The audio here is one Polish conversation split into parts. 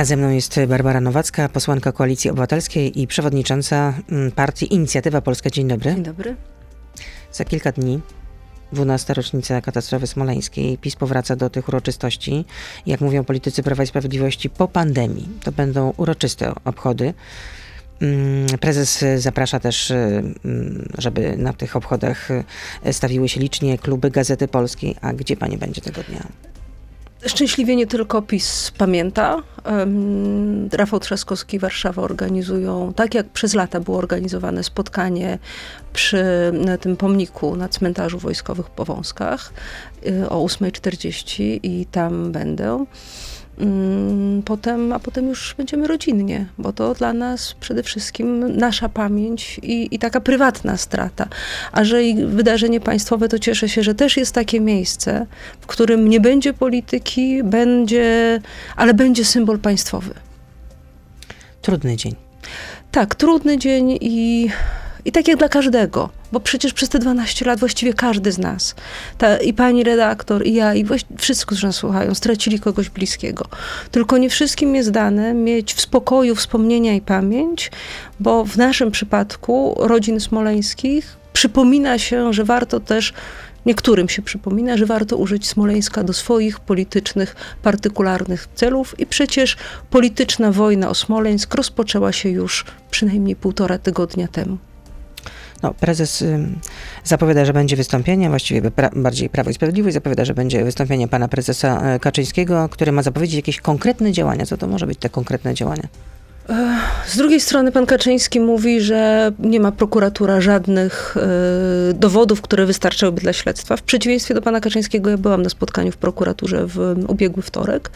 A ze mną jest Barbara Nowacka, posłanka Koalicji Obywatelskiej i przewodnicząca mm, partii Inicjatywa Polska. Dzień dobry. Dzień dobry. Za kilka dni 12. rocznica katastrofy smoleńskiej. PiS powraca do tych uroczystości. Jak mówią politycy Prawa i Sprawiedliwości, po pandemii. To będą uroczyste obchody. Mm, prezes zaprasza też, mm, żeby na tych obchodach stawiły się licznie kluby Gazety Polskiej. A gdzie pani będzie tego dnia? Szczęśliwie nie tylko PiS pamięta. Rafał Trzaskowski i Warszawa organizują, tak jak przez lata było organizowane spotkanie przy tym pomniku na cmentarzu wojskowych w Powązkach y, o 8.40 i tam będę. Mm, potem, a potem już będziemy rodzinnie, bo to dla nas przede wszystkim nasza pamięć i, i taka prywatna strata. A że i wydarzenie państwowe, to cieszę się, że też jest takie miejsce, w którym nie będzie polityki, będzie, ale będzie symbol państwowy. Trudny dzień. Tak, trudny dzień i i tak jak dla każdego, bo przecież przez te 12 lat właściwie każdy z nas, ta, i pani redaktor, i ja, i wszyscy, którzy nas słuchają, stracili kogoś bliskiego. Tylko nie wszystkim jest dane mieć w spokoju wspomnienia i pamięć, bo w naszym przypadku rodzin smoleńskich przypomina się, że warto też Niektórym się przypomina, że warto użyć Smoleńska do swoich politycznych, partykularnych celów i przecież polityczna wojna o Smoleńsk rozpoczęła się już przynajmniej półtora tygodnia temu. No, prezes zapowiada, że będzie wystąpienie, właściwie pra, bardziej Prawo i Sprawiedliwość zapowiada, że będzie wystąpienie pana prezesa y, Kaczyńskiego, który ma zapowiedzieć jakieś konkretne działania. Co to może być te konkretne działania? Z drugiej strony pan Kaczyński mówi, że nie ma prokuratura żadnych y, dowodów, które wystarczyłyby dla śledztwa. W przeciwieństwie do pana Kaczyńskiego ja byłam na spotkaniu w prokuraturze w ubiegły wtorek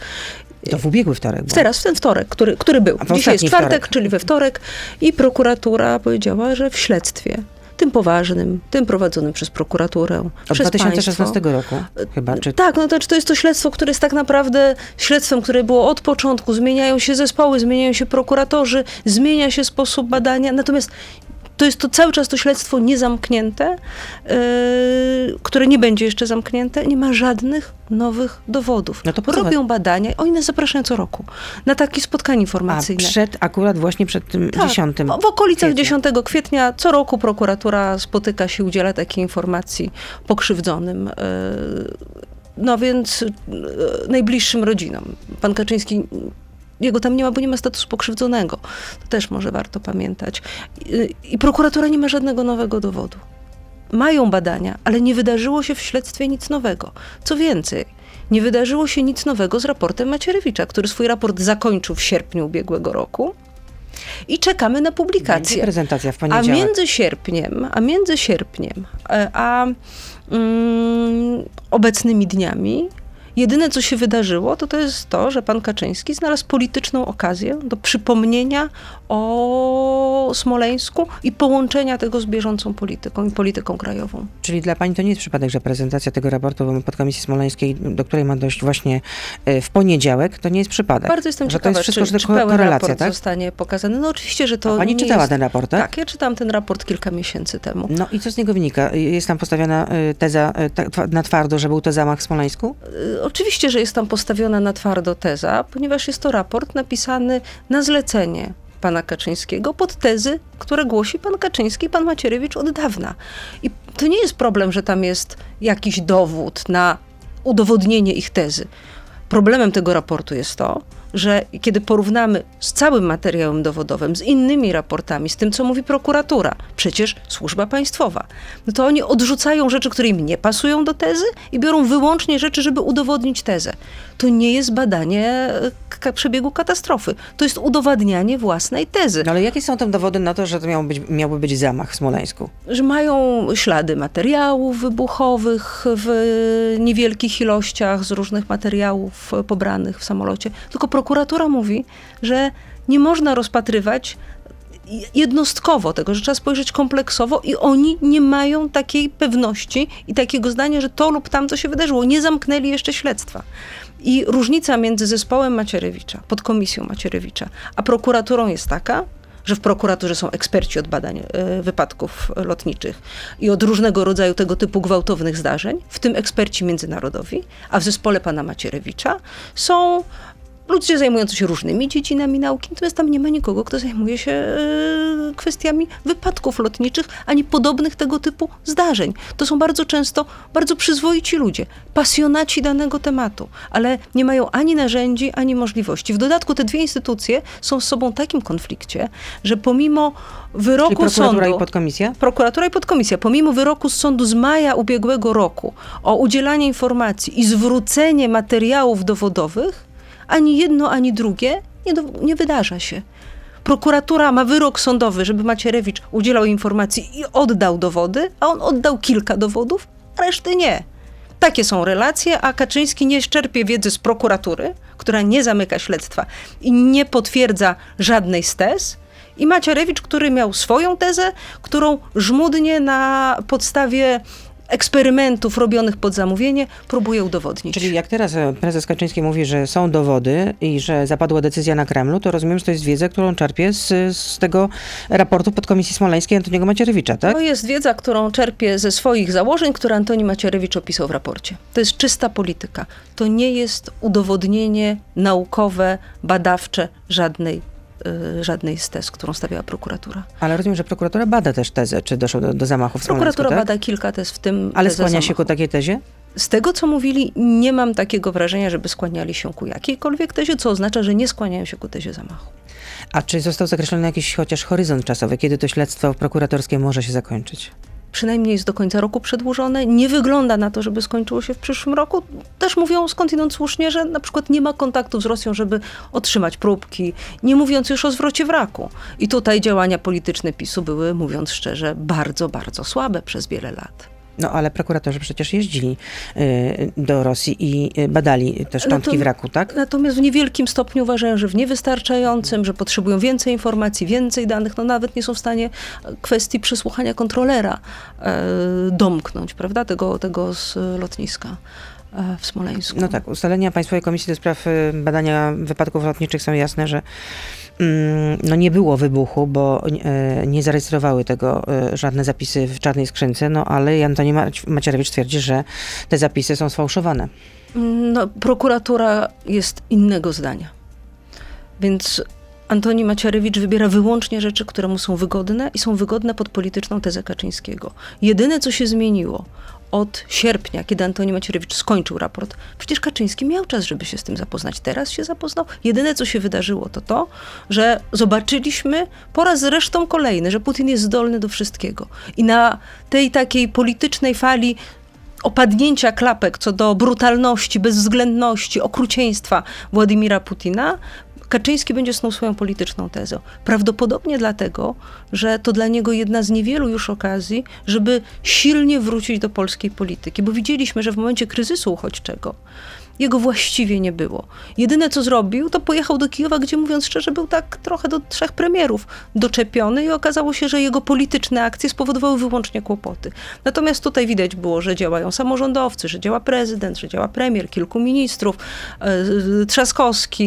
to w ubiegły wtorek. Bo... Teraz, w ten wtorek, który, który był. Dzisiaj jest czwartek, wtorek. czyli we wtorek i prokuratura powiedziała, że w śledztwie tym poważnym, tym prowadzonym przez prokuraturę. Od przez 2016 państwo. roku chyba. Czy... Tak, no to, to jest to śledztwo, które jest tak naprawdę śledztwem, które było od początku. Zmieniają się zespoły, zmieniają się prokuratorzy, zmienia się sposób badania. Natomiast to jest to cały czas to śledztwo niezamknięte, yy, które nie będzie jeszcze zamknięte, nie ma żadnych nowych dowodów. No to Robią badania, oni nas zapraszają co roku na takie spotkanie informacyjne. A przed, akurat właśnie przed tym tak, 10 W okolicach kwietnia. 10 kwietnia co roku prokuratura spotyka się, udziela takiej informacji pokrzywdzonym. Yy, no więc yy, najbliższym rodzinom. Pan Kaczyński jego tam nie ma, bo nie ma statusu pokrzywdzonego. To też może warto pamiętać. I, prokuratura nie ma żadnego nowego dowodu. Mają badania, ale nie wydarzyło się w śledztwie nic nowego. Co więcej, nie wydarzyło się nic nowego z raportem Macierewicza, który swój raport zakończył w sierpniu ubiegłego roku. I czekamy na publikację. prezentacja w poniedziałek. A między sierpniem, a między sierpniem, a, a mm, obecnymi dniami Jedyne, co się wydarzyło, to to jest to, że pan Kaczyński znalazł polityczną okazję do przypomnienia o Smoleńsku i połączenia tego z bieżącą polityką i polityką krajową. Czyli dla pani to nie jest przypadek, że prezentacja tego raportu podkomisji smoleńskiej, do której ma dojść właśnie e, w poniedziałek, to nie jest przypadek. Bardzo jestem że ciekawa, to jest wszystko, czy, czy pełen korelacja, raport tak? zostanie pokazany. No oczywiście, że to A pani czytała jest... ten raport, tak? Tak, ja czytałam ten raport kilka miesięcy temu. No i co z niego wynika? Jest tam postawiona e, teza e, na twardo, że był to zamach w Smoleńsku? Oczywiście, że jest tam postawiona na twardo teza, ponieważ jest to raport napisany na zlecenie pana Kaczyńskiego pod tezy, które głosi pan Kaczyński i pan Macierewicz od dawna. I to nie jest problem, że tam jest jakiś dowód na udowodnienie ich tezy. Problemem tego raportu jest to, że kiedy porównamy z całym materiałem dowodowym, z innymi raportami, z tym, co mówi prokuratura, przecież służba państwowa, no to oni odrzucają rzeczy, które im nie pasują do tezy i biorą wyłącznie rzeczy, żeby udowodnić tezę. To nie jest badanie e, przebiegu katastrofy. To jest udowadnianie własnej tezy. No ale jakie są tam dowody na to, że to miał być, miałby być zamach w Smoleńsku? Że mają ślady materiałów wybuchowych w niewielkich ilościach z różnych materiałów pobranych w samolocie. Tylko prokuratura prokuratura mówi, że nie można rozpatrywać jednostkowo tego, że trzeba spojrzeć kompleksowo i oni nie mają takiej pewności i takiego zdania, że to lub tamto się wydarzyło. Nie zamknęli jeszcze śledztwa. I różnica między zespołem Macierewicza, podkomisją Macierewicza, a prokuraturą jest taka, że w prokuraturze są eksperci od badań e, wypadków lotniczych i od różnego rodzaju tego typu gwałtownych zdarzeń, w tym eksperci międzynarodowi, a w zespole pana Macierewicza są ludzie zajmujący się różnymi dziedzinami nauki, natomiast tam nie ma nikogo, kto zajmuje się e, kwestiami wypadków lotniczych, ani podobnych tego typu zdarzeń. To są bardzo często bardzo przyzwoici ludzie, pasjonaci danego tematu, ale nie mają ani narzędzi, ani możliwości. W dodatku te dwie instytucje są z sobą w takim konflikcie, że pomimo wyroku Czyli prokuratura sądu... i podkomisja? Prokuratura i podkomisja, pomimo wyroku z sądu z maja ubiegłego roku o udzielanie informacji i zwrócenie materiałów dowodowych, ani jedno, ani drugie nie, do, nie wydarza się. Prokuratura ma wyrok sądowy, żeby Macierewicz udzielał informacji i oddał dowody, a on oddał kilka dowodów, a reszty nie. Takie są relacje, a Kaczyński nie czerpie wiedzy z prokuratury, która nie zamyka śledztwa i nie potwierdza żadnej z tez. I Macierewicz, który miał swoją tezę, którą żmudnie na podstawie eksperymentów robionych pod zamówienie próbuje udowodnić. Czyli jak teraz e, prezes Kaczyński mówi, że są dowody i że zapadła decyzja na Kremlu, to rozumiem, że to jest wiedza, którą czerpie z, z tego raportu podkomisji smoleńskiej Antoniego Macierewicza, tak? To jest wiedza, którą czerpie ze swoich założeń, które Antoni Macierewicz opisał w raporcie. To jest czysta polityka. To nie jest udowodnienie naukowe, badawcze żadnej żadnej z tez, którą stawiała prokuratura. Ale rozumiem, że prokuratura bada też tezę, czy doszło do, do zamachu w Prokuratura tak? bada kilka tez, w tym Ale skłania zamachu. się ku takiej tezie? Z tego, co mówili, nie mam takiego wrażenia, żeby skłaniali się ku jakiejkolwiek tezie, co oznacza, że nie skłaniają się ku tezie zamachu. A czy został zakreślony jakiś chociaż horyzont czasowy, kiedy to śledztwo prokuratorskie może się zakończyć? Przynajmniej jest do końca roku przedłużone. Nie wygląda na to, żeby skończyło się w przyszłym roku. Też mówią skądinąd słusznie, że na przykład nie ma kontaktów z Rosją, żeby otrzymać próbki, nie mówiąc już o zwrocie wraku. I tutaj działania polityczne PiSu były, mówiąc szczerze, bardzo, bardzo słabe przez wiele lat. No ale prokuratorzy przecież jeździli y, do Rosji i y, badali te szczątki Natom wraku, tak? Natomiast w niewielkim stopniu uważają, że w niewystarczającym, że potrzebują więcej informacji, więcej danych, no nawet nie są w stanie kwestii przesłuchania kontrolera e, domknąć, prawda, tego, tego z lotniska e, w Smoleńsku. No tak, ustalenia Państwowej Komisji do Spraw y, Badania Wypadków Lotniczych są jasne, że no nie było wybuchu, bo e, nie zarejestrowały tego e, żadne zapisy w czarnej skrzynce, no ale Antoni Macierewicz twierdzi, że te zapisy są sfałszowane. No, prokuratura jest innego zdania. Więc Antoni Macierewicz wybiera wyłącznie rzeczy, które mu są wygodne i są wygodne pod polityczną tezę Kaczyńskiego. Jedyne, co się zmieniło od sierpnia, kiedy Antoni Macierewicz skończył raport, przecież Kaczyński miał czas, żeby się z tym zapoznać. Teraz się zapoznał. Jedyne, co się wydarzyło, to to, że zobaczyliśmy po raz zresztą kolejny, że Putin jest zdolny do wszystkiego. I na tej takiej politycznej fali opadnięcia klapek co do brutalności, bezwzględności, okrucieństwa Władimira Putina, Kaczyński będzie snuł swoją polityczną tezę. Prawdopodobnie dlatego, że to dla niego jedna z niewielu już okazji, żeby silnie wrócić do polskiej polityki, bo widzieliśmy, że w momencie kryzysu uchodźczego jego właściwie nie było. Jedyne co zrobił, to pojechał do Kijowa, gdzie mówiąc szczerze, był tak trochę do trzech premierów doczepiony i okazało się, że jego polityczne akcje spowodowały wyłącznie kłopoty. Natomiast tutaj widać było, że działają samorządowcy, że działa prezydent, że działa premier, kilku ministrów, e, Trzaskowski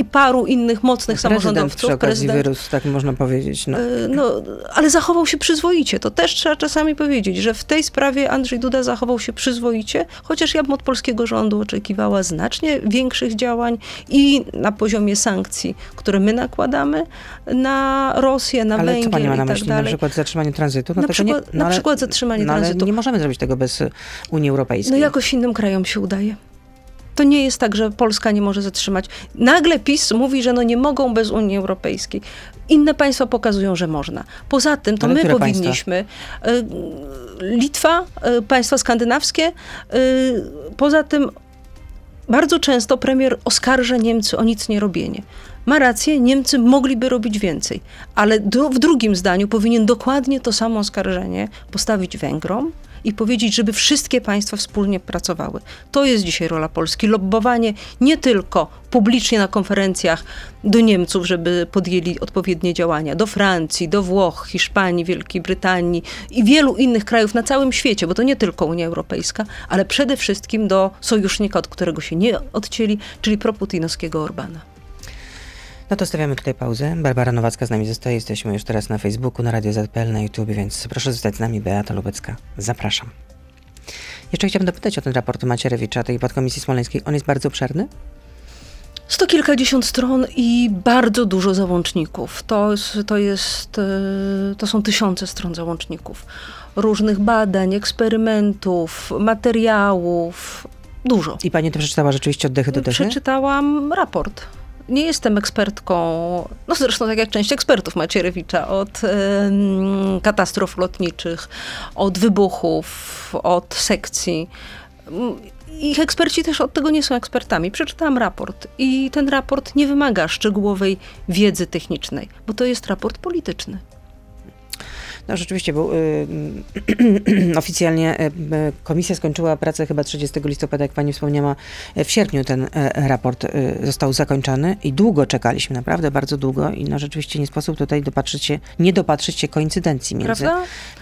i paru innych mocnych prezydent samorządowców. Przy prezydent wyrósł, tak można powiedzieć. No. E, no, ale zachował się przyzwoicie. To też trzeba czasami powiedzieć, że w tej sprawie Andrzej Duda zachował się przyzwoicie, chociaż ja bym od polskiego rządu oczekiwał oczekiwała znacznie większych działań i na poziomie sankcji, które my nakładamy na Rosję, na ale Węgier co pani ma na tak myśli? dalej. Na przykład zatrzymanie tranzytu? No na, przykład, nie, no na przykład zatrzymanie no tranzytu. nie możemy zrobić tego bez Unii Europejskiej. No jakoś innym krajom się udaje. To nie jest tak, że Polska nie może zatrzymać. Nagle PiS mówi, że no nie mogą bez Unii Europejskiej. Inne państwa pokazują, że można. Poza tym to Ale my powinniśmy. Państwa? Litwa, y, państwa skandynawskie, y, poza tym bardzo często premier oskarża Niemcy o nic nie robienie. Ma rację, Niemcy mogliby robić więcej, ale w drugim zdaniu powinien dokładnie to samo oskarżenie postawić Węgrom, i powiedzieć, żeby wszystkie państwa wspólnie pracowały. To jest dzisiaj rola Polski. Lobbowanie nie tylko publicznie na konferencjach do Niemców, żeby podjęli odpowiednie działania, do Francji, do Włoch, Hiszpanii, Wielkiej Brytanii i wielu innych krajów na całym świecie, bo to nie tylko Unia Europejska, ale przede wszystkim do sojusznika, od którego się nie odcięli, czyli proputinowskiego Orbana. No to stawiamy tutaj pauzę. Barbara Nowacka z nami zostaje. Jesteśmy już teraz na Facebooku, na Radio ZPL, na YouTube, więc proszę zostać z nami. Beata Lubecka. Zapraszam. Jeszcze chciałabym dopytać o ten raport Macierewicza, tej podkomisji smoleńskiej. On jest bardzo obszerny? to kilkadziesiąt stron i bardzo dużo załączników. To, to, jest, e, to są tysiące stron załączników. Różnych badań, eksperymentów, materiałów. Dużo. I pani to przeczytała rzeczywiście oddechy do dechy? Przeczytałam raport. Nie jestem ekspertką, no zresztą tak jak część ekspertów Macierewicza, od y, katastrof lotniczych, od wybuchów, od sekcji ich eksperci też od tego nie są ekspertami. Przeczytałam raport i ten raport nie wymaga szczegółowej wiedzy technicznej, bo to jest raport polityczny. No rzeczywiście, bo y, oficjalnie y, komisja skończyła pracę chyba 30 listopada, jak pani wspomniała, w sierpniu ten y, raport y, został zakończony i długo czekaliśmy, naprawdę bardzo długo i no rzeczywiście nie sposób tutaj dopatrzyć się, nie dopatrzyć się koincydencji między,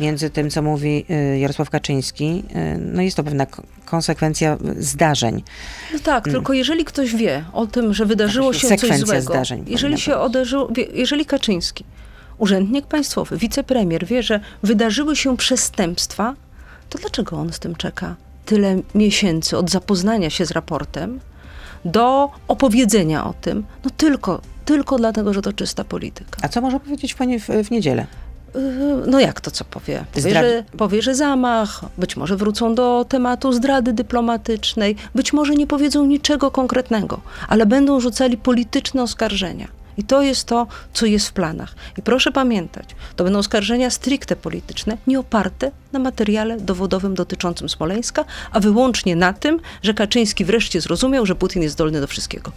między tym, co mówi y, Jarosław Kaczyński. Y, no jest to pewna konsekwencja zdarzeń. No tak, mm. tylko jeżeli ktoś wie o tym, że wydarzyło się coś złego, zdarzeń, jeżeli się oderzył, jeżeli Kaczyński urzędnik państwowy, wicepremier wie, że wydarzyły się przestępstwa, to dlaczego on z tym czeka tyle miesięcy od zapoznania się z raportem do opowiedzenia o tym? No tylko, tylko dlatego, że to czysta polityka. A co może powiedzieć pani w, w niedzielę? Yy, no jak to co powie? Powie że, powie, że zamach, być może wrócą do tematu zdrady dyplomatycznej, być może nie powiedzą niczego konkretnego, ale będą rzucali polityczne oskarżenia. I to jest to, co jest w planach. I proszę pamiętać, to będą oskarżenia stricte polityczne, nie oparte na materiale dowodowym dotyczącym Smoleńska, a wyłącznie na tym, że Kaczyński wreszcie zrozumiał, że Putin jest zdolny do wszystkiego.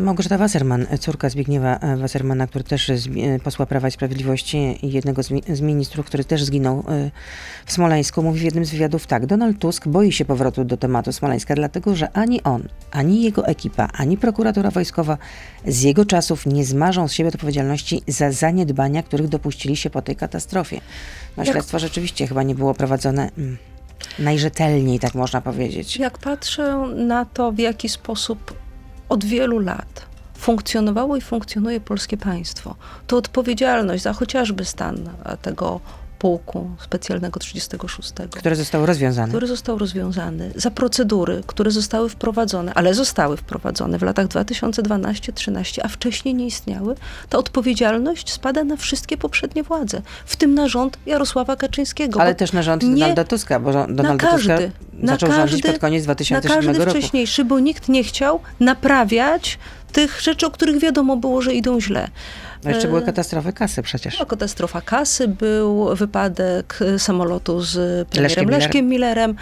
Małgorzata Wasserman, córka Zbigniewa Wassermana, który też z posła Prawa i Sprawiedliwości i jednego z, ministrów, który też zginął e, w Smoleńsku, mówi w jednym z wywiadów tak. Donald Tusk boi się powrotu do tematu Smoleńska, dlatego że ani on, ani jego ekipa, ani prokuratura wojskowa z jego czasów nie zmarzą z siebie odpowiedzialności za zaniedbania, których dopuścili się po tej katastrofie. No, śledztwo rzeczywiście chyba nie było prowadzone mm, najrzetelniej, tak można powiedzieć. Jak patrzę na to, w jaki sposób od wielu lat funkcjonowało i funkcjonuje polskie państwo, to odpowiedzialność za chociażby stan tego pułku specjalnego 36. Które zostało rozwiązane. Który został rozwiązany. Za procedury, które zostały wprowadzone, ale zostały wprowadzone w latach 2012-13, a wcześniej nie istniały, ta odpowiedzialność spada na wszystkie poprzednie władze, w tym na rząd Jarosława Kaczyńskiego. Ale też na rząd nie, Donalda Tuska, bo Donald Tuska zaczął każdy, rządzić pod koniec 2007 roku. Na każdy wcześniejszy, bo nikt nie chciał naprawiać tych rzeczy, o których wiadomo było, że idą źle. No jeszcze były katastrofy kasy przecież. No, katastrofa kasy, był wypadek samolotu z premierem Leszkiem, Leszkiem Millerem.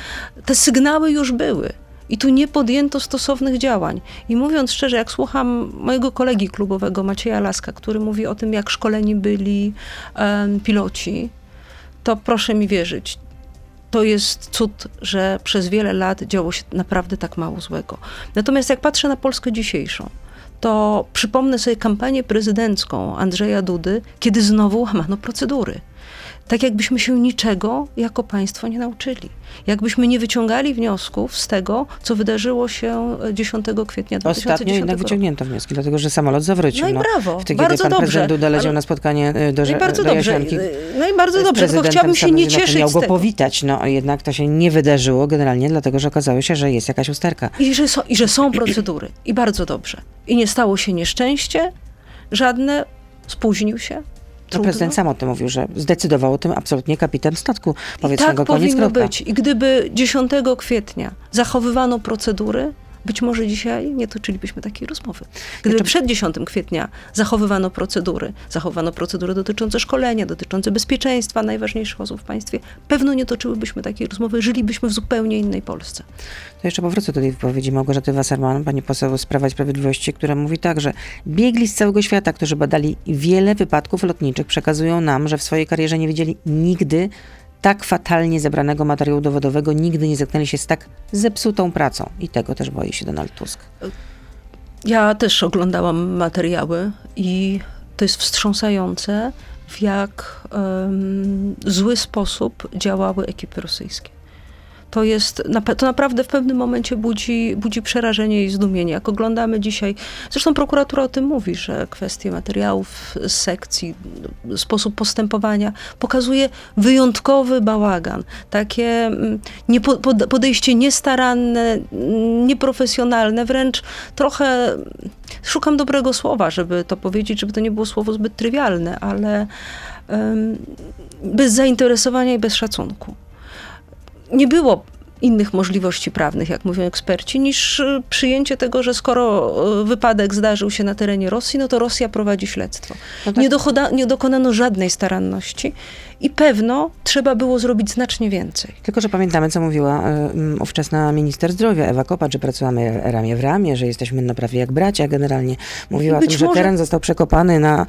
Te sygnały już były. I tu nie podjęto stosownych działań. I mówiąc szczerze, jak słucham mojego kolegi klubowego Macieja Laska, który mówi o tym, jak szkoleni byli um, piloci, to proszę mi wierzyć, to jest cud, że przez wiele lat działo się naprawdę tak mało złego. Natomiast jak patrzę na Polskę dzisiejszą, to przypomnę sobie kampanię prezydencką Andrzeja Dudy, kiedy znowu łamano procedury. Tak jakbyśmy się niczego jako państwo nie nauczyli. Jakbyśmy nie wyciągali wniosków z tego, co wydarzyło się 10 kwietnia 2010 Ostatnio jednak roku. wyciągnięto wnioski, dlatego że samolot zawrócił. No i brawo, no, wtedy, bardzo pan dobrze. prezydent Duda leciał na spotkanie y, do, no i bardzo do dobrze. No i bardzo dobrze, tylko chciałabym się nie cieszyć miał go powitać, no jednak to się nie wydarzyło generalnie, dlatego że okazało się, że jest jakaś usterka. I że, są, i że są procedury. I bardzo dobrze. I nie stało się nieszczęście, żadne, spóźnił się, no prezydent sam o tym mówił, że zdecydował o tym absolutnie kapitan statku powietrznego. I tak powinno być. I gdyby 10 kwietnia zachowywano procedury, być może dzisiaj nie toczylibyśmy takiej rozmowy. Gdyby przed 10 kwietnia zachowywano procedury, zachowano procedury dotyczące szkolenia, dotyczące bezpieczeństwa najważniejszych osób w państwie, pewno nie toczyłybyśmy takiej rozmowy, żylibyśmy w zupełnie innej Polsce. To jeszcze powrócę do tej wypowiedzi Małgorzaty Wasserman, pani poseł z Prawa i Sprawiedliwości, która mówi tak, że biegli z całego świata, którzy badali wiele wypadków lotniczych, przekazują nam, że w swojej karierze nie widzieli nigdy tak fatalnie zebranego materiału dowodowego nigdy nie zetknęli się z tak zepsutą pracą. I tego też boi się Donald Tusk. Ja też oglądałam materiały i to jest wstrząsające, w jak um, zły sposób działały ekipy rosyjskie. To jest, to naprawdę w pewnym momencie budzi, budzi przerażenie i zdumienie. Jak oglądamy dzisiaj, zresztą prokuratura o tym mówi, że kwestie materiałów z sekcji, sposób postępowania pokazuje wyjątkowy bałagan. Takie mm, podejście niestaranne, nieprofesjonalne, wręcz trochę szukam dobrego słowa, żeby to powiedzieć, żeby to nie było słowo zbyt trywialne, ale bez zainteresowania i bez szacunku. Nie było innych możliwości prawnych, jak mówią eksperci, niż y, przyjęcie tego, że skoro y, wypadek zdarzył się na terenie Rosji, no to Rosja prowadzi śledztwo. No tak. nie, dochoda, nie dokonano żadnej staranności i pewno trzeba było zrobić znacznie więcej. Tylko, że pamiętamy, co mówiła y, ówczesna minister zdrowia Ewa Kopacz, że pracujemy ramię w ramię, że jesteśmy no prawie jak bracia generalnie. Mówiła o tym, może... że teren został przekopany na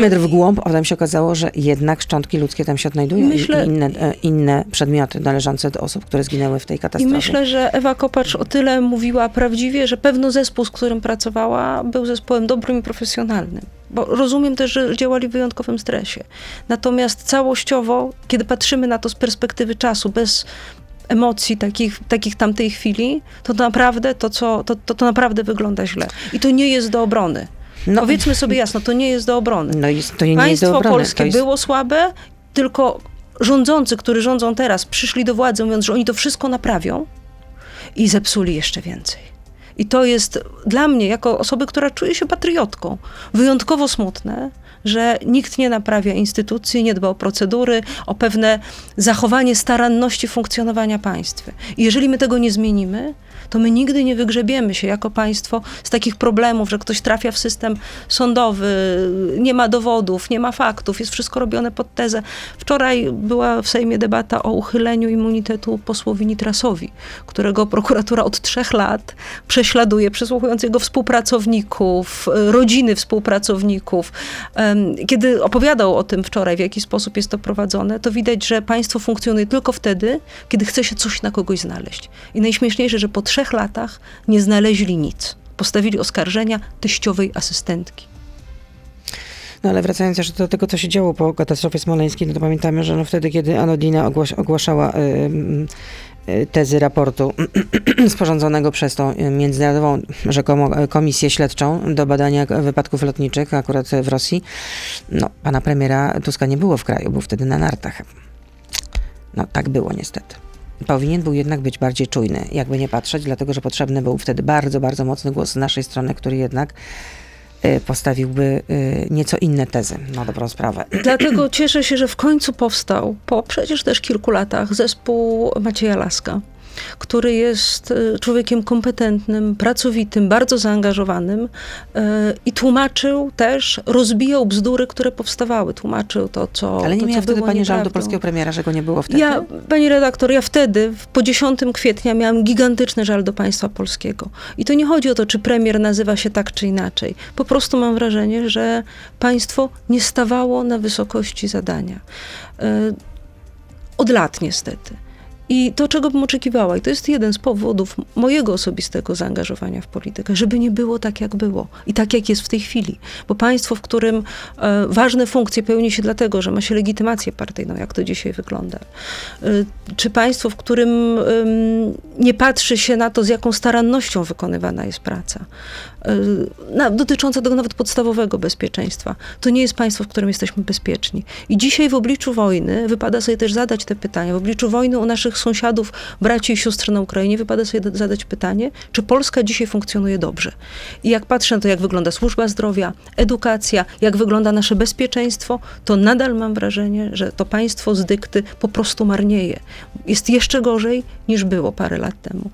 metr w głąb, a potem się okazało, że jednak szczątki ludzkie tam się odnajdują Myślę... i inne, e, inne przedmioty należące do osób, które zginęły w tej katastrofie. I myślę, że Ewa Kopacz o tyle mówiła prawdziwie, że pewno zespół, z którym pracowała, był zespołem dobrym i profesjonalnym bo rozumiem też, że działali w wyjątkowym stresie. Natomiast całościowo, kiedy patrzymy na to z perspektywy czasu, bez emocji takich, takich tamtej chwili, to naprawdę to, co, to, to, to naprawdę wygląda źle. I to nie jest do obrony. No, Powiedzmy sobie jasno, to nie jest do obrony. No jest, to nie Państwo jest do obrony. polskie jest... było słabe, tylko rządzący, którzy rządzą teraz, przyszli do władzy mówiąc, że oni to wszystko naprawią i zepsuli jeszcze więcej. I to jest dla mnie, jako osoby, która czuje się patriotką, wyjątkowo smutne, że nikt nie naprawia instytucji, nie dba o procedury, o pewne zachowanie staranności funkcjonowania państwa. I jeżeli my tego nie zmienimy, to my nigdy nie wygrzebiemy się jako państwo z takich problemów, że ktoś trafia w system sądowy, nie ma dowodów, nie ma faktów, jest wszystko robione pod tezę. Wczoraj była w Sejmie debata o uchyleniu immunitetu posłowi Nitrasowi, którego prokuratura od trzech lat prześladuje, przesłuchując jego współpracowników, rodziny współpracowników. Kiedy opowiadał o tym wczoraj, w jaki sposób jest to prowadzone, to widać, że państwo funkcjonuje tylko wtedy, kiedy chce się coś na kogoś znaleźć. I najśmieszniejsze, że po trzech trzech latach nie znaleźli nic. Postawili oskarżenia teściowej asystentki. No ale wracając jeszcze do tego, co się działo po katastrofie smoleńskiej, no to pamiętamy, że no wtedy, kiedy Anodina ogłas ogłaszała y, y, tezy raportu sporządzonego przez tą międzynarodową rzekomo komisję śledczą do badania wypadków lotniczych akurat w Rosji, no pana premiera Tuska nie było w kraju, był wtedy na nartach. No tak było niestety powinien był jednak być bardziej czujny, jakby nie patrzeć, dlatego że potrzebny był wtedy bardzo, bardzo mocny głos z naszej strony, który jednak y, postawiłby y, nieco inne tezy na dobrą sprawę. Dlatego cieszę się, że w końcu powstał, po przecież też kilku latach, zespół Macieja Laska który jest e, człowiekiem kompetentnym, pracowitym, bardzo zaangażowanym e, i tłumaczył też, rozbijał bzdury, które powstawały. Tłumaczył to, co Ale nie to, miała wtedy pani żal do polskiego premiera, że go nie było wtedy? Ja, pani redaktor, ja wtedy, po 10 kwietnia miałam gigantyczny żal do państwa polskiego. I to nie chodzi o to, czy premier nazywa się tak, czy inaczej. Po prostu mam wrażenie, że państwo nie stawało na wysokości zadania. E, od lat niestety. I to, czego bym oczekiwała, i to jest jeden z powodów mojego osobistego zaangażowania w politykę, żeby nie było tak, jak było i tak, jak jest w tej chwili. Bo państwo, w którym e, ważne funkcje pełni się dlatego, że ma się legitymację partyjną, jak to dzisiaj wygląda, e, czy państwo, w którym e, nie patrzy się na to, z jaką starannością wykonywana jest praca, dotycząca tego nawet podstawowego bezpieczeństwa, to nie jest państwo, w którym jesteśmy bezpieczni. I dzisiaj w obliczu wojny wypada sobie też zadać te pytania. W obliczu wojny u naszych sąsiadów, braci i siostry na Ukrainie, wypada sobie zadać pytanie, czy Polska dzisiaj funkcjonuje dobrze. I jak patrzę na to, jak wygląda służba zdrowia, edukacja, jak wygląda nasze bezpieczeństwo, to nadal mam wrażenie, że to państwo z dykty po prostu marnieje. Jest jeszcze gorzej niż było parę lat temu.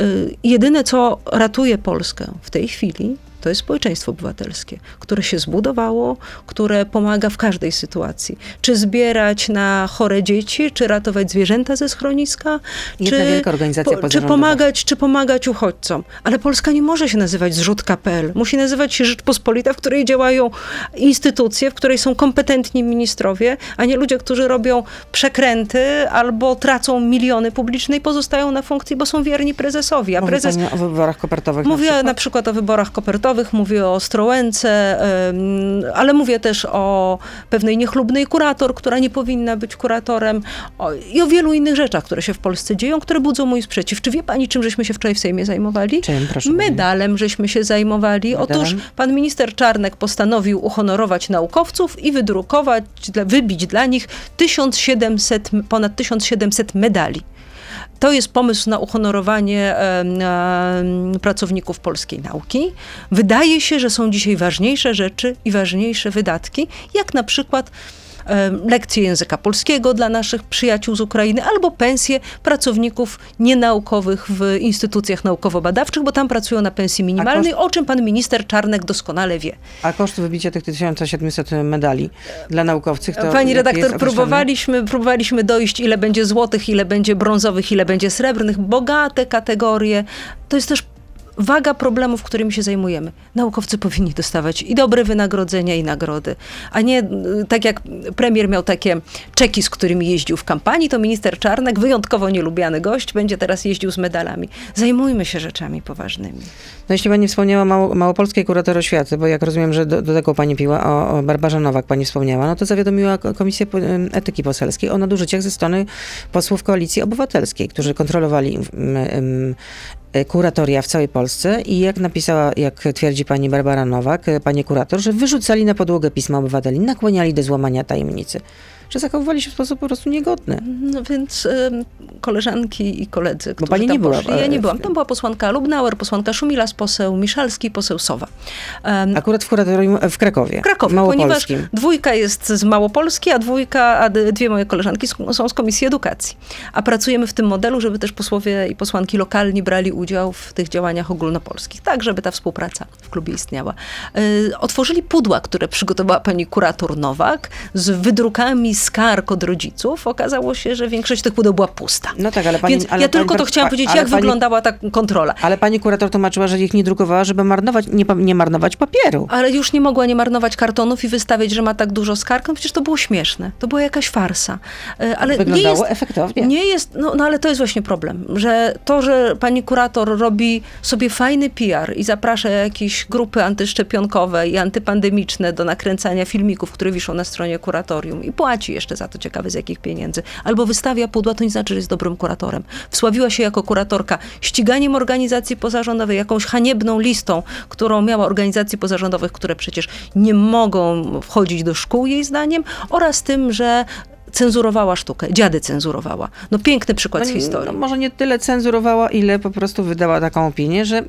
Y, jedyne, co ratuje Polskę w tej chwili, freely to jest społeczeństwo obywatelskie, które się zbudowało, które pomaga w każdej sytuacji. Czy zbierać na chore dzieci, czy ratować zwierzęta ze schroniska, Jedna czy, wielka organizacja po, czy, pomagać, czy pomagać uchodźcom. Ale Polska nie może się nazywać zrzutka.pl. Musi nazywać się Rzeczpospolita, w której działają instytucje, w której są kompetentni ministrowie, a nie ludzie, którzy robią przekręty albo tracą miliony publiczne i pozostają na funkcji, bo są wierni prezesowi. A prezes... Mówi o wyborach kopertowych Mówię na przykład? na przykład o wyborach kopertowych mówię o Ostrołęce, ale mówię też o pewnej niechlubnej kurator, która nie powinna być kuratorem i o wielu innych rzeczach, które się w Polsce dzieją, które budzą mój sprzeciw. Czy wie pani, czym żeśmy się wczoraj w Sejmie zajmowali? Czym, proszę Medalem żeśmy się zajmowali. Medalem? Otóż pan minister Czarnek postanowił uhonorować naukowców i wydrukować, wybić dla nich 1700, ponad 1700 medali. To jest pomysł na uhonorowanie pracowników polskiej nauki. Wydaje się, że są dzisiaj ważniejsze rzeczy i ważniejsze wydatki, jak na przykład lekcje języka polskiego dla naszych przyjaciół z Ukrainy, albo pensje pracowników nienaukowych w instytucjach naukowo-badawczych, bo tam pracują na pensji minimalnej, koszt... o czym pan minister Czarnek doskonale wie. A koszt wybicia tych 1700 medali dla naukowców to Pani redaktor, próbowaliśmy, próbowaliśmy dojść, ile będzie złotych, ile będzie brązowych, ile będzie srebrnych. Bogate kategorie. To jest też waga problemów, którymi się zajmujemy. Naukowcy powinni dostawać i dobre wynagrodzenia, i nagrody, a nie y, tak jak premier miał takie czeki, z którymi jeździł w kampanii, to minister Czarnek, wyjątkowo nielubiany gość, będzie teraz jeździł z medalami. Zajmujmy się rzeczami poważnymi. No jeśli pani wspomniała mało, małopolskiej kurator oświaty, bo jak rozumiem, że do, do tego pani piła, o, o Barbarze Nowak pani wspomniała, no to zawiadomiła Komisję Etyki Poselskiej o nadużyciach ze strony posłów Koalicji Obywatelskiej, którzy kontrolowali um, um, kuratoria w całej Polsce i jak napisała, jak twierdzi pani Barbara Nowak, e, pani kurator, że wyrzucali na podłogę pisma obywateli, nakłaniali do złamania tajemnicy że zachowywali się w sposób po prostu niegodny. No więc y, koleżanki i koledzy, Bo pani nie była. Ja nie byłam. Tam była posłanka Lubnauer, posłanka Szumilas, poseł Miszalski, poseł Sowa. Um, Akurat w kuratorium w Krakowie. W Krakowie, ponieważ dwójka jest z Małopolski, a dwójka, a dwie moje koleżanki są z Komisji Edukacji. A pracujemy w tym modelu, żeby też posłowie i posłanki lokalni brali udział w tych działaniach ogólnopolskich, tak żeby ta współpraca w klubie istniała. Y, otworzyli pudła, które przygotowała pani kurator Nowak z wydrukami skarg od rodziców, okazało się, że większość tych pudeł była pusta. No tak, ale pani, Więc ale ja tylko to chciałam powiedzieć, jak pani, wyglądała ta kontrola. Ale pani kurator tłumaczyła, że ich nie drukowała, żeby marnować, nie, nie marnować papieru. Ale już nie mogła nie marnować kartonów i wystawiać, że ma tak dużo skarg. No przecież to było śmieszne. To była jakaś farsa. E, ale Wyglądało nie jest, efektownie. Nie jest, no, no ale to jest właśnie problem, że to, że pani kurator robi sobie fajny PR i zaprasza jakieś grupy antyszczepionkowe i antypandemiczne do nakręcania filmików, które wiszą na stronie kuratorium i płaci jeszcze za to, ciekawe z jakich pieniędzy. Albo wystawia pudła, to nie znaczy, że jest dobrym kuratorem. Wsławiła się jako kuratorka ściganiem organizacji pozarządowej, jakąś haniebną listą, którą miała organizacji pozarządowych, które przecież nie mogą wchodzić do szkół jej zdaniem, oraz tym, że cenzurowała sztukę, dziady cenzurowała. No piękny przykład Pani, z historii. No, może nie tyle cenzurowała, ile po prostu wydała taką opinię, że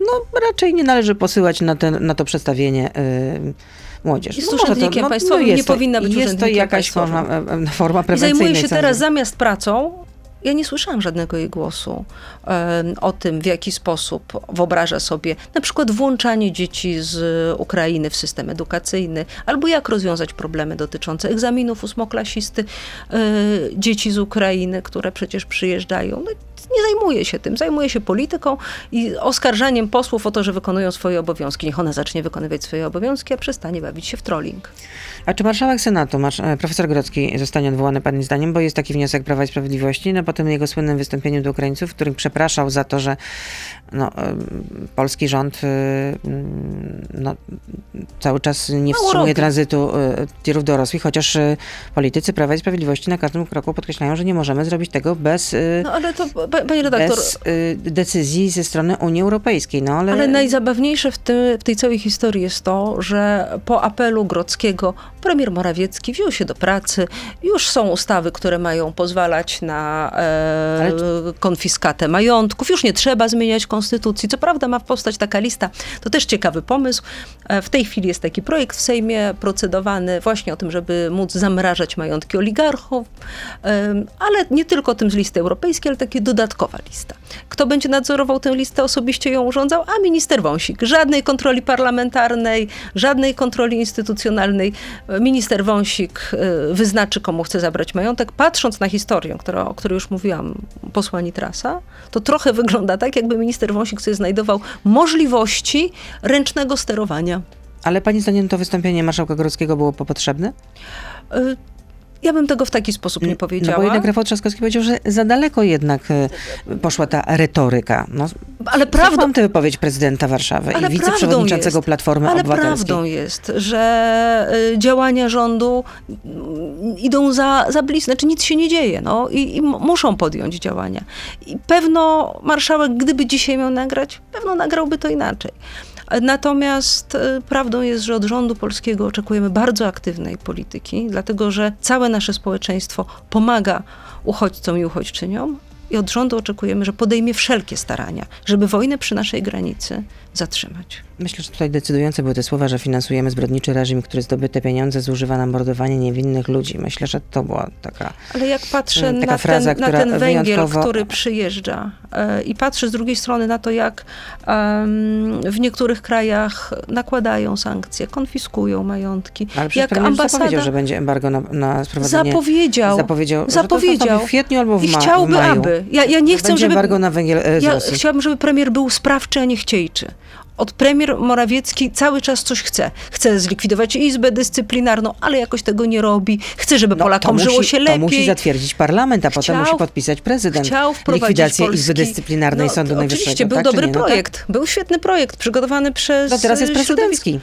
no raczej nie należy posyłać na, ten, na to przedstawienie yy, młodzież. Jest no urzędnikiem to, no, państwowym, no nie to, powinna być Jest to jakaś forma, e, forma prewencyjnej. zajmuje się teraz zamiast pracą ja nie słyszałam żadnego jej głosu o tym, w jaki sposób wyobraża sobie na przykład włączanie dzieci z Ukrainy w system edukacyjny, albo jak rozwiązać problemy dotyczące egzaminów ósmoklasisty, y, dzieci z Ukrainy, które przecież przyjeżdżają. Nie zajmuje się tym, zajmuje się polityką i oskarżaniem posłów o to, że wykonują swoje obowiązki. Niech ona zacznie wykonywać swoje obowiązki, a przestanie bawić się w trolling. A czy marszałek Senatu, marsz, e, profesor Grodzki zostanie odwołany pani zdaniem, bo jest taki wniosek Prawa i Sprawiedliwości, no po tym jego słynnym wystąpieniu do Ukraińców, w którym przepraszał za to, że no, polski rząd y, mm, no, cały czas nie wstrzymuje tranzytu y, tirów dorosłych, chociaż y, politycy Prawa i Sprawiedliwości na każdym kroku podkreślają, że nie możemy zrobić tego bez, no, ale to, pani redaktor, bez decyzji ze strony Unii Europejskiej. No, ale... ale najzabawniejsze w, te, w tej całej historii jest to, że po apelu Grodzkiego premier Morawiecki wziął się do pracy. Już są ustawy, które mają pozwalać na e, ale... konfiskatę majątków. Już nie trzeba zmieniać konstytucji. Co prawda ma powstać taka lista, to też ciekawy pomysł. E, w tej chwili jest taki projekt w Sejmie procedowany właśnie o tym, żeby móc zamrażać majątki oligarchów, ale nie tylko tym z listy europejskiej, ale takie dodatkowa lista. Kto będzie nadzorował tę listę, osobiście ją urządzał, a minister Wąsik. Żadnej kontroli parlamentarnej, żadnej kontroli instytucjonalnej. Minister Wąsik e, wyznaczy, komu chce zabrać majątek. Patrząc na historię, która, o której już mówiłam, posła Nitrasa, to trochę wygląda tak, jakby minister minister Wąsik sobie znajdował możliwości ręcznego sterowania. Ale pani zdaniem to wystąpienie marszałka Grodzkiego było potrzebne? Y Ja bym tego w taki sposób nie powiedziała. No bo jednak Rafał Trzaskowski powiedział, że za daleko jednak e, poszła ta retoryka. No, ale prawdą, mam tę wypowiedź prezydenta Warszawy ale i wiceprzewodniczącego jest, Platformy ale Obywatelskiej. prawdą jest, że y, działania rządu mm, idą za, za blisko, znaczy nic się nie dzieje, no i, i muszą podjąć działania. I pewno marszałek, gdyby dzisiaj miał nagrać, pewno nagrałby to inaczej. Natomiast y, prawdą jest, że od rządu polskiego oczekujemy bardzo aktywnej polityki, dlatego że całe nasze społeczeństwo pomaga uchodźcom i uchodźczyniom, i od rządu oczekujemy, że podejmie wszelkie starania, żeby wojnę przy naszej granicy zatrzymać. Myślę, że tutaj decydujące były te słowa, że finansujemy zbrodniczy reżim, który zdobyte pieniądze zużywa na mordowanie niewinnych ludzi. Myślę, że to była taka Ale jak patrzę taka na, fraza, ten, na ten węgiel, wyjątkowo... który przyjeżdża e, i patrzę z drugiej strony na to, jak um, w niektórych krajach nakładają sankcje, konfiskują majątki. Ale jak ambasada zapowiedział, że będzie embargo na, na sprowadzenie... Zapowiedział. Zapowiedział, zapowiedział. w kwietniu albo w, I ma, chciałby, w maju. aby. Ja, ja nie chcę, będzie żeby... embargo na węgiel e, z Ja Rosji. chciałabym, żeby premier był sprawczy, a nie chciejczy od premier Morawiecki cały czas coś chce. Chce zlikwidować Izbę Dyscyplinarną, ale jakoś tego nie robi. Chce, żeby no, Polakom musi, żyło się lepiej. To musi zatwierdzić parlament, a chciał, potem musi podpisać prezydent chciał likwidację Polski... Izby Dyscyplinarnej no, Sądu Najwyższego. Oczywiście, był tak, dobry nie? No, projekt. tak? Był świetny projekt, przygotowany przez No teraz jest prezydencki.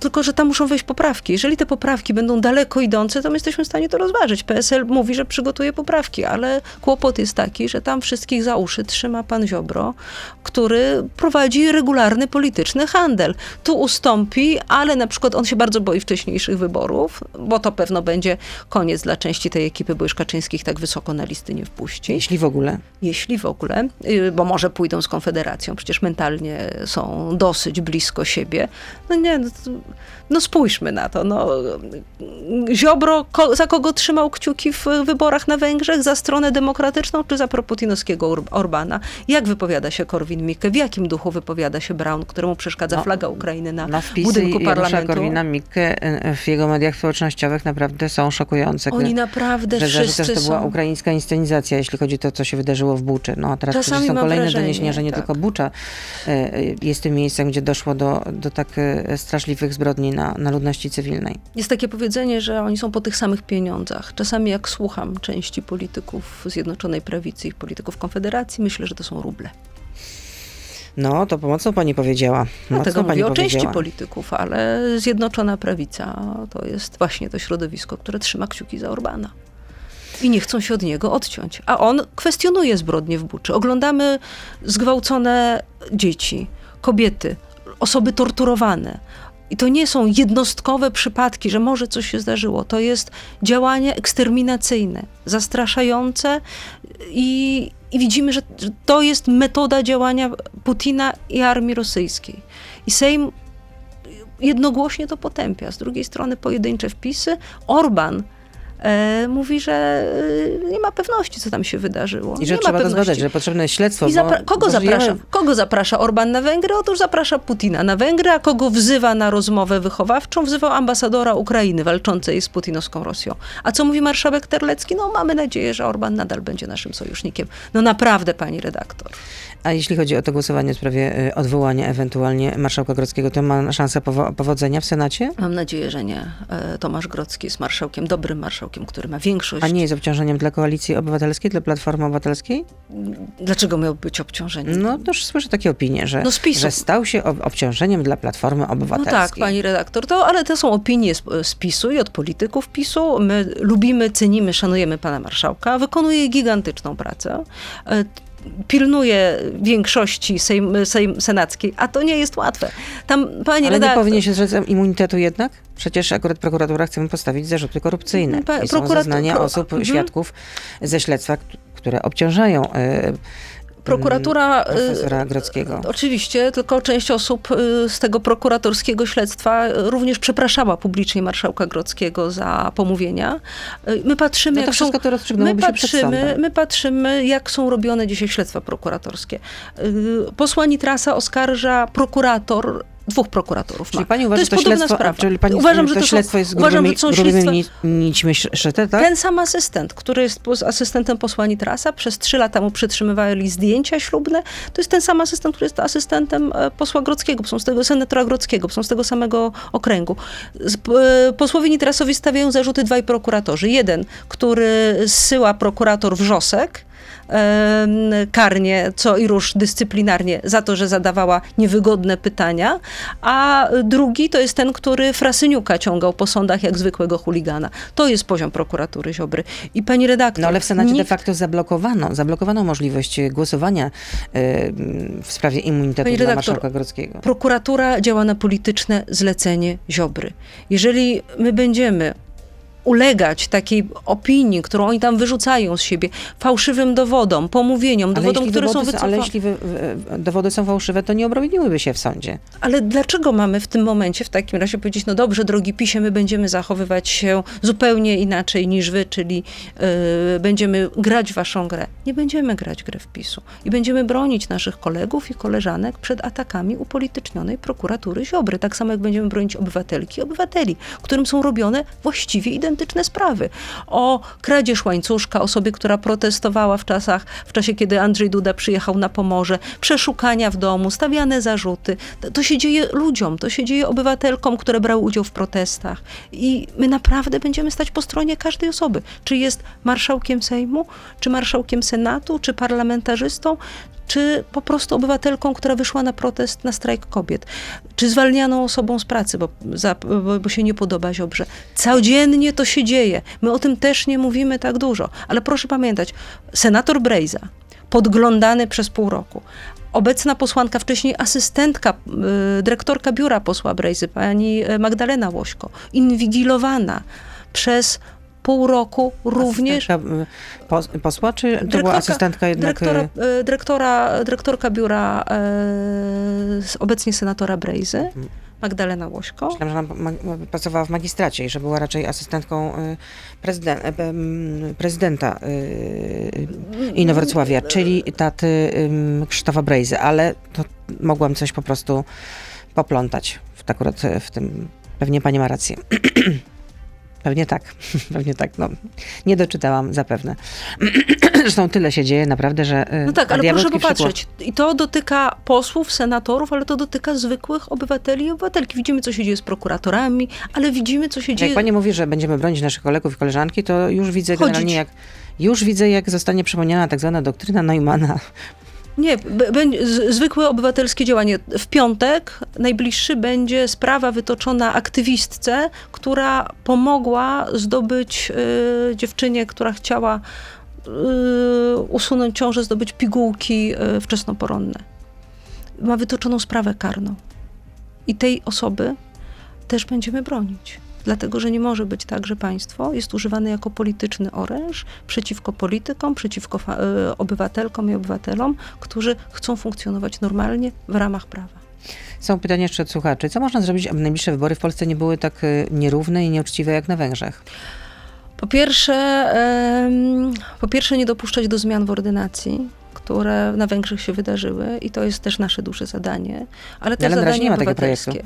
Tylko, że tam muszą wejść poprawki. Jeżeli te poprawki będą daleko idące, to my jesteśmy w stanie to rozważyć. PSL mówi, że przygotuje poprawki, ale kłopot jest taki, że tam wszystkich za uszy trzyma pan Ziobro, który prowadzi regularny polityczny handel. Tu ustąpi, ale na przykład on się bardzo boi wcześniejszych wyborów, bo to pewno będzie koniec dla części tej ekipy, bo już Kaczyńskich tak wysoko na listy nie wpuści. Jeśli w ogóle. Jeśli w ogóle, bo może pójdą z Konfederacją, przecież mentalnie są dosyć blisko siebie. No nie, no, spójrzmy na to. No, Ziobro ko, za kogo trzymał kciuki w wyborach na Węgrzech? Za stronę demokratyczną czy za proputinowskiego Ur Orbana? Jak wypowiada się Korwin-Mikke? W jakim duchu wypowiada się Brown, któremu przeszkadza no, flaga Ukrainy na wpisy budynku parlamentu? Korwina-Mikke w jego mediach społecznościowych naprawdę są szokujące. Oni naprawdę że, wszyscy że też to była są... ukraińska inscenizacja, jeśli chodzi o to, co się wydarzyło w Buczy. No a teraz Czasami są kolejne wrażenie, doniesienia, że nie tak. tylko Bucza jest tym miejscem, gdzie doszło do, do tak straszliwych zbrodni na, na ludności cywilnej. Jest takie powiedzenie, że oni są po tych samych pieniądzach. Czasami jak słucham części polityków Zjednoczonej Prawicy i polityków Konfederacji, myślę, że to są ruble. No, to pomocno pani powiedziała. Dlatego Mocno mówię pani o części polityków, ale Zjednoczona Prawica to jest właśnie to środowisko, które trzyma kciuki za Orbana. I nie chcą się od niego odciąć. A on kwestionuje zbrodnie w Buczy. Oglądamy zgwałcone dzieci, kobiety, osoby torturowane. I to nie są jednostkowe przypadki, że może coś się zdarzyło. To jest działanie eksterminacyjne, zastraszające i, i widzimy, że, to jest metoda działania Putina i armii rosyjskiej. I Sejm jednogłośnie to potępia. Z drugiej strony pojedyncze wpisy. Orban mówi, że e, nie ma pewności, co tam się wydarzyło. I że nie trzeba ma to zbadać, że potrzebne jest śledztwo. I zapra- kogo, zaprasza, żyjemy... kogo zaprasza Orban na Węgry? Otóż zaprasza Putina na Węgry, a kogo wzywa na rozmowę wychowawczą? Wzywał ambasadora Ukrainy walczącej z putinowską Rosją. A co mówi marszałek Terlecki? No mamy nadzieję, że Orban nadal będzie naszym sojusznikiem. No naprawdę, pani redaktor. A jeśli chodzi o to głosowanie w sprawie y, odwołania ewentualnie marszałka Grodzkiego, to ma szansę powo- powodzenia w Senacie? Mam nadzieję, że nie. E, Tomasz Grodzki jest marszałkiem, dobrym marszałkiem, który ma większość. A nie jest obciążeniem dla Koalicji Obywatelskiej, dla Platformy Obywatelskiej? Dlaczego miał być obciążeniem? No też słyszę takie opinie, że, No że stał się ob- obciążeniem dla Platformy No Obywatelskiej. tak, pani redaktor, to, ale to są opinie z, z PiSu i od polityków PiSu. My lubimy, cenimy, szanujemy pana marszałka. Wykonuje gigantyczną pracę. Pilnuje większości sejm, sejm senackiej, a to nie jest łatwe. Tam, pani Ale nie redaktor, powinien się zrzec immunitetu jednak? Przecież akurat prokuratura chce mu postawić zarzuty korupcyjne. Pa- I są zeznania pro- osób, Mhm. świadków ze śledztwa, które obciążają y, prokuratura... y, profesora Grodzkiego. Oczywiście, tylko część osób y, z tego prokuratorskiego śledztwa y, również przepraszała publicznie marszałka Grodzkiego za pomówienia. Y, My patrzymy, No to jak wszystko są, to my patrzymy, my patrzymy, jak są robione dzisiaj śledztwa prokuratorskie. Y, Posła Nitrasa oskarża prokurator dwóch prokuratorów Czyli ma. pani uważa, to jest to sprawa. Czyli pani, uważam, że to, to śledztwo są, jest uważam, grubymi, że to są grubymi nićmi szyte, tak? ten sam asystent, który jest asystentem posła Nitrasa, przez trzy lata mu przytrzymywali zdjęcia ślubne, to jest ten sam asystent, który jest asystentem e, posła Grodzkiego, są z tego senatora Grodzkiego, są z tego samego okręgu. E, posłowi Nitrasowi stawiają zarzuty dwaj prokuratorzy. Jeden, który zsyła prokurator Wrzosek, karnie, co i róż dyscyplinarnie za to, że zadawała niewygodne pytania, a drugi to jest ten, który Frasyniuka ciągał po sądach jak zwykłego chuligana. To jest poziom prokuratury Ziobry. I pani redaktor... No ale w Senacie de nikt- facto zablokowano, zablokowano możliwość głosowania y, w sprawie immunitetu Pani dla redaktor, marszałka Grodzkiego. Prokuratura działa na polityczne zlecenie Ziobry. Jeżeli my będziemy ulegać takiej opinii, którą oni tam wyrzucają z siebie, fałszywym dowodom, pomówieniom, Ale dowodom, które są wycofane. ale jeśli wy, wy, dowody są fałszywe, to nie obroniłyby się w sądzie. Ale dlaczego mamy w tym momencie w takim razie powiedzieć, no dobrze, drogi PiSie, my będziemy zachowywać się zupełnie inaczej niż wy, czyli yy, będziemy grać waszą grę. Nie będziemy grać grę w PiSu. I będziemy bronić naszych kolegów i koleżanek przed atakami upolitycznionej prokuratury Ziobry. Tak samo jak będziemy bronić obywatelki i obywateli, którym są robione właściwie identyczne sprawy. O kradzież łańcuszka, osobie, która protestowała w czasach, w czasie, kiedy Andrzej Duda przyjechał na Pomorze, przeszukania w domu, stawiane zarzuty. To się dzieje ludziom, to się dzieje obywatelkom, które brały udział w protestach. I my naprawdę będziemy stać po stronie każdej osoby. Czy jest marszałkiem Sejmu, czy marszałkiem Senatu, czy parlamentarzystą, czy po prostu obywatelką, która wyszła na protest, na strajk kobiet, czy zwalnianą osobą z pracy, bo, za, bo, bo się nie podoba Ziobrze. Codziennie to się dzieje. My o tym też nie mówimy tak dużo, ale proszę pamiętać, senator Brejza, podglądany przez pół roku, obecna posłanka, wcześniej asystentka, y, dyrektorka biura posła Brejzy, pani y, Magdalena Łośko, inwigilowana przez pół roku również Asystentka, pos, posła, czy to była asystentka jednak... Dyrektora, y, e, dyrektora, dyrektorka biura e, obecnie senatora Brejzy, Mhm. Magdalena Łośko. Myślałam, że ona ma- pracowała w magistracie i że była raczej asystentką y, e, prezydenta y, Inowrocławia, czyli taty Krzysztofa Brejzy, ale to mogłam coś po prostu poplątać w, akurat w tym. Pewnie pani ma rację. Pewnie tak, pewnie tak. No, nie doczytałam zapewne. Zresztą tyle się dzieje naprawdę, że. y, No tak, ale proszę diabelski przykład. popatrzeć. I to dotyka posłów, senatorów, ale to dotyka zwykłych obywateli i obywatelki. Widzimy, co się dzieje z prokuratorami, ale widzimy, co się dzieje... Jak pani mówi, że będziemy bronić naszych kolegów i koleżanki, to już widzę Chodzić. generalnie jak. Już widzę, jak zostanie przypomniana tak zwana doktryna Neumana. Nie, zwykłe obywatelskie działanie. W piątek najbliższy będzie sprawa wytoczona aktywistce, która pomogła zdobyć y, dziewczynie, która chciała y, usunąć ciążę, zdobyć pigułki y, wczesnoporonne. Ma wytoczoną sprawę karną. I tej osoby też będziemy bronić. Dlatego, że nie może być tak, że państwo jest używane jako polityczny oręż przeciwko politykom, przeciwko y, obywatelkom i obywatelom, którzy chcą funkcjonować normalnie w ramach prawa. Są pytania jeszcze od słuchaczy. Co można zrobić, aby najbliższe wybory w Polsce nie były tak y, nierówne i nieuczciwe jak na Węgrzech? Po pierwsze, po pierwsze nie dopuszczać do zmian w ordynacji, które na Węgrzech się wydarzyły i to jest też nasze duże zadanie, ale też Ale na razie zadanie nie ma takiego obywatelskie.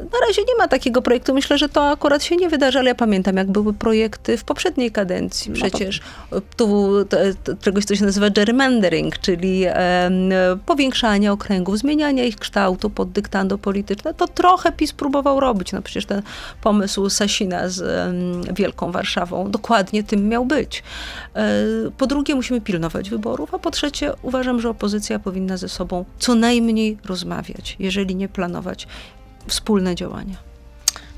Na razie nie ma takiego projektu. Myślę, że to akurat się nie wydarzy, ale ja pamiętam, jak były projekty w poprzedniej kadencji. No Przecież tu te- te- czegoś, co się nazywa gerrymandering, czyli em, powiększanie okręgów, zmienianie ich kształtu pod dyktando polityczne. To trochę PiS próbował robić. No przecież ten pomysł Sasina z em, Wielką Warszawą dokładnie tym miał być. E, Po drugie, musimy pilnować wyborów, a po trzecie, uważam, że opozycja powinna ze sobą co najmniej rozmawiać, jeżeli nie planować wspólne działania.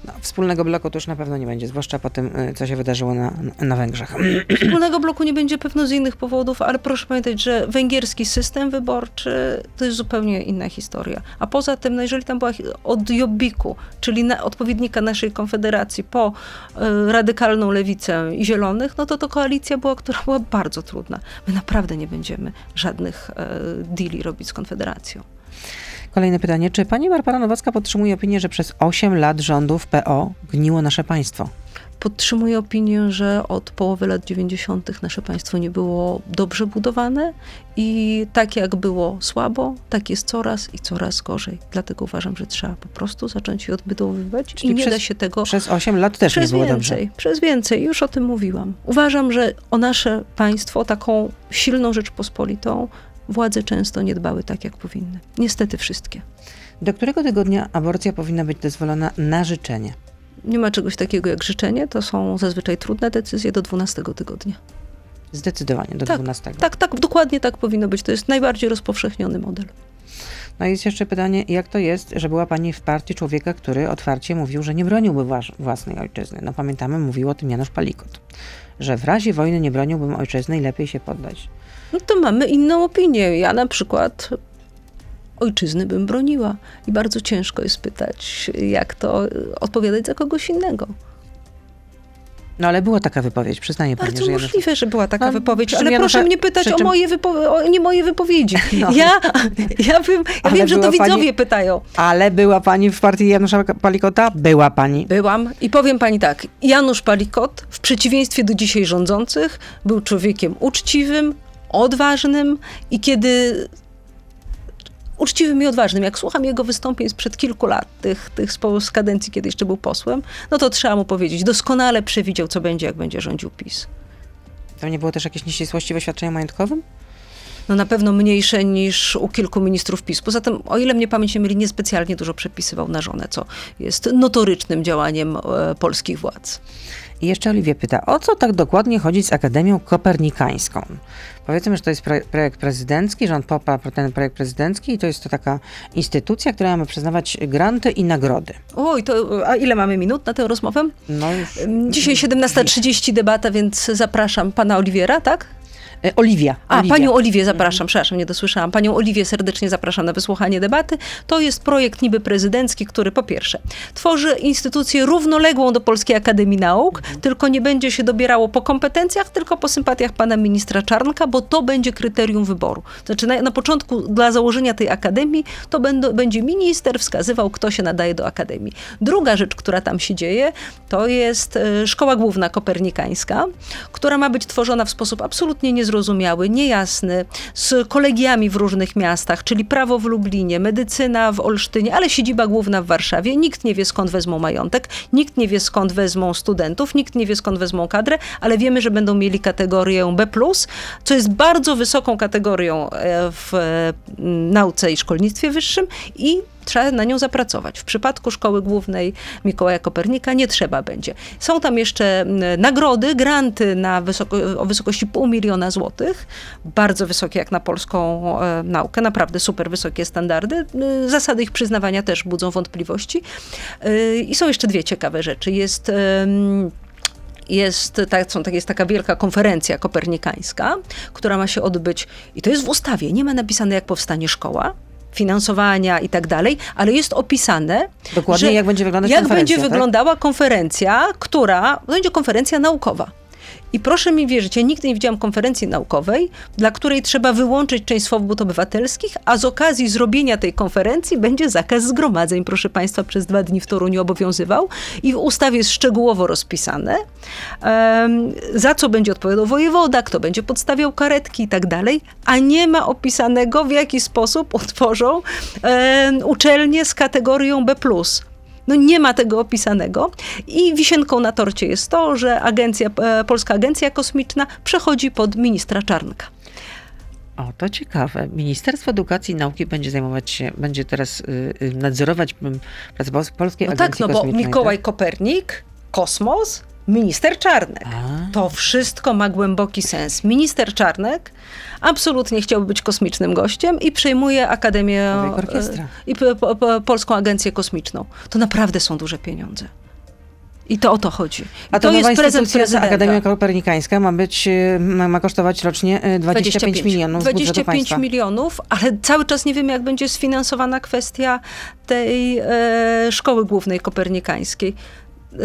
No, wspólnego bloku to już na pewno nie będzie, zwłaszcza po tym, y, co się wydarzyło na, na Węgrzech. Wspólnego bloku nie będzie pewno z innych powodów, ale proszę pamiętać, że węgierski system wyborczy to jest zupełnie inna historia. A poza tym, no jeżeli tam była od Jobbiku, czyli na, odpowiednika naszej konfederacji, po e, radykalną lewicę i zielonych, no to to koalicja była, która była bardzo trudna. My naprawdę nie będziemy żadnych e, deali robić z konfederacją. Kolejne pytanie. Czy pani Barbara Nowacka podtrzymuje opinię, że przez 8 lat rządów PO gniło nasze państwo? Podtrzymuję opinię, że od połowy lat 90. nasze państwo nie było dobrze budowane i tak jak było słabo, tak jest coraz i coraz gorzej. Dlatego uważam, że trzeba po prostu zacząć je odbudowywać Czyli i nie przez- da się tego Przez 8 lat też przez nie było więcej, dobrze. przez więcej, już o tym mówiłam. Uważam, że o nasze państwo, taką silną Rzeczpospolitą, władze często nie dbały tak, jak powinny. Niestety wszystkie. Do którego tygodnia aborcja powinna być dozwolona na życzenie? Nie ma czegoś takiego jak życzenie, to są zazwyczaj trudne decyzje do 12 tygodnia. Zdecydowanie do Tak, 12. Tak, tak, dokładnie tak powinno być. To jest najbardziej rozpowszechniony model. No i jest jeszcze pytanie, jak to jest, że była pani w partii człowieka, który otwarcie mówił, że nie broniłby włas- własnej ojczyzny. No pamiętamy, mówił o tym Janusz Palikot, że w razie wojny nie broniłbym ojczyzny i lepiej się poddać. No to mamy inną opinię. Ja na przykład ojczyzny bym broniła. I bardzo ciężko jest pytać, jak to odpowiadać za kogoś innego. No ale była taka wypowiedź, przyznaję pani, Bardzo że Janusz... możliwe, że była taka No, wypowiedź, czym ale proszę mnie pytać przy o czym- moje wypowiedzi, o nie moje wypowiedzi. No. Ja, ja, bym, ja wiem, że to pani- widzowie pytają. Ale była pani w partii Janusza Palikota? Była pani. Byłam i powiem pani tak, Janusz Palikot w przeciwieństwie do dzisiaj rządzących był człowiekiem uczciwym, odważnym i kiedy uczciwym i odważnym, jak słucham jego wystąpień sprzed kilku lat, tych, tych z, kadencji, kiedy jeszcze był posłem, no to trzeba mu powiedzieć, doskonale przewidział, co będzie, jak będzie rządził PiS. Tam nie było też jakiejś nieścisłości w oświadczeniu majątkowym? no na pewno mniejsze niż u kilku ministrów PiS. Poza tym, o ile mnie pamięć nie myli, niespecjalnie dużo przepisywał na żonę, co jest notorycznym działaniem e, polskich władz. I jeszcze Oliwie pyta, o co tak dokładnie chodzi z Akademią Kopernikańską? Powiedzmy, że to jest pro- projekt prezydencki, rząd poparł ten projekt prezydencki i to jest to taka instytucja, która ma przyznawać granty i nagrody. Oj, to a ile mamy minut na tę rozmowę? No już... Dzisiaj 17.30 debata, więc zapraszam pana Oliwiera, tak? E, Oliwia. A, Oliwia. panią Oliwię zapraszam, przepraszam, nie dosłyszałam. Panią Oliwię serdecznie zapraszam na wysłuchanie debaty. To jest projekt niby prezydencki, który po pierwsze tworzy instytucję równoległą do Polskiej Akademii Nauk, tylko nie będzie się dobierało po kompetencjach, tylko po sympatiach pana ministra Czarnka, bo to będzie kryterium wyboru. Znaczy na, na początku dla założenia tej akademii to będą, będzie minister wskazywał, kto się nadaje do akademii. Druga rzecz, która tam się dzieje, to jest e, Szkoła Główna Kopernikańska, która ma być tworzona w sposób absolutnie niezrozumiały, niejasny, z kolegiami w różnych miastach, czyli prawo w Lublinie, medycyna w Olsztynie, ale siedziba główna w Warszawie. Nikt nie wie skąd wezmą majątek, nikt nie wie skąd wezmą studentów, nikt nie wie skąd wezmą kadrę, ale wiemy, że będą mieli kategorię B, co jest bardzo wysoką kategorią e, w e, nauce i szkolnictwie wyższym i trzeba na nią zapracować. W przypadku Szkoły Głównej Mikołaja Kopernika nie trzeba będzie. Są tam jeszcze m, nagrody, granty na wysoko, o wysokości pół miliona złotych, bardzo wysokie jak na polską e, naukę, naprawdę super wysokie standardy. Y, Zasady ich przyznawania też budzą wątpliwości. Y, I są jeszcze dwie ciekawe rzeczy. Jest... jest, tak, są, jest taka wielka konferencja kopernikańska, która ma się odbyć, i to jest w ustawie, nie ma napisane jak powstanie szkoła, finansowania i tak dalej, ale jest opisane, Dokładnie że jak będzie wyglądać jak konferencja, będzie tak? wyglądała konferencja, która będzie konferencja naukowa. I proszę mi wierzyć, ja nigdy nie widziałam konferencji naukowej, dla której trzeba wyłączyć część swobód obywatelskich, a z okazji zrobienia tej konferencji będzie zakaz zgromadzeń, proszę Państwa, przez dwa dni w Toruniu obowiązywał. I w ustawie jest szczegółowo rozpisane, em, za co będzie odpowiadał wojewoda, kto będzie podstawiał karetki i tak dalej, a nie ma opisanego, w jaki sposób utworzą em, uczelnię z kategorią B+. No nie ma tego opisanego i wisienką na torcie jest to, że agencja, e, Polska Agencja Kosmiczna przechodzi pod ministra Czarnka. O, to ciekawe. Ministerstwo Edukacji i Nauki będzie zajmować się, będzie teraz y, y, nadzorować pracę Pol- Polskiej No Agencji tak, no bo Kosmicznej. Mikołaj Kopernik, kosmos, minister Czarnek. A. To wszystko ma głęboki sens. Minister Czarnek absolutnie chciałby być kosmicznym gościem i przejmuje Akademię orkiestra. e, i p- p- p- Polską Agencję Kosmiczną. To naprawdę są duże pieniądze. I to o to chodzi. A to, to jest prezent prezydenta. Akademia Kopernikańska ma być, y, ma, ma kosztować rocznie y, 25, milionów z budżetu 25 państwa. milionów, ale cały czas nie wiemy, jak będzie sfinansowana kwestia tej e, szkoły głównej kopernikańskiej.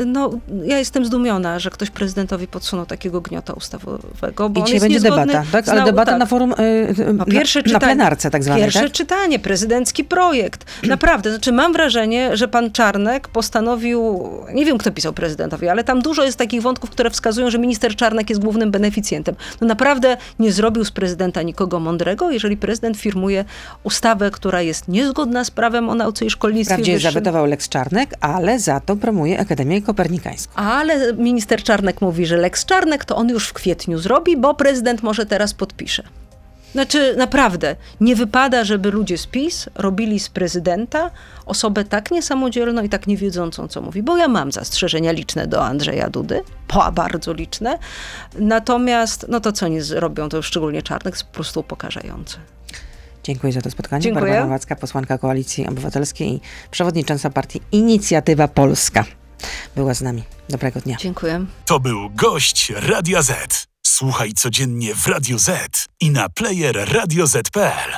No, ja jestem zdumiona, że ktoś prezydentowi podsunął takiego gniota ustawowego. Bo I dzisiaj będzie debata, tak? Ale debata tak. na forum, y, No, na, pierwsze na czytanie. plenarce tak zwanej, Pierwsze tak? czytanie, prezydencki projekt. Naprawdę, znaczy mam wrażenie, że pan Czarnek postanowił, nie wiem kto pisał prezydentowi, ale tam dużo jest takich wątków, które wskazują, że minister Czarnek jest głównym beneficjentem. No naprawdę nie zrobił z prezydenta nikogo mądrego, jeżeli prezydent firmuje ustawę, która jest niezgodna z prawem o nauce i szkolnictwie Wprawdzie wyższym. zawetował Lex Czarnek, ale za to promuje Akademię Kopernikańską. Ale minister Czarnek mówi, że Lex Czarnek to on już w kwietniu zrobi, bo prezydent może teraz podpisze. Znaczy, naprawdę, nie wypada, żeby ludzie z PiS robili z prezydenta osobę tak niesamodzielną i tak niewiedzącą, co mówi. Bo ja mam zastrzeżenia liczne do Andrzeja Dudy, po, bardzo liczne. Natomiast, no to co oni robią, to szczególnie Czarnek, jest po prostu upokarzające. Dziękuję za to spotkanie. Dziękuję. Barbara Nowacka, posłanka Koalicji Obywatelskiej i przewodnicząca partii Inicjatywa Polska była z nami. Dobrego dnia. Dziękuję. To był gość Radia Z. Słuchaj codziennie w Radio Z i na player radioz.pl.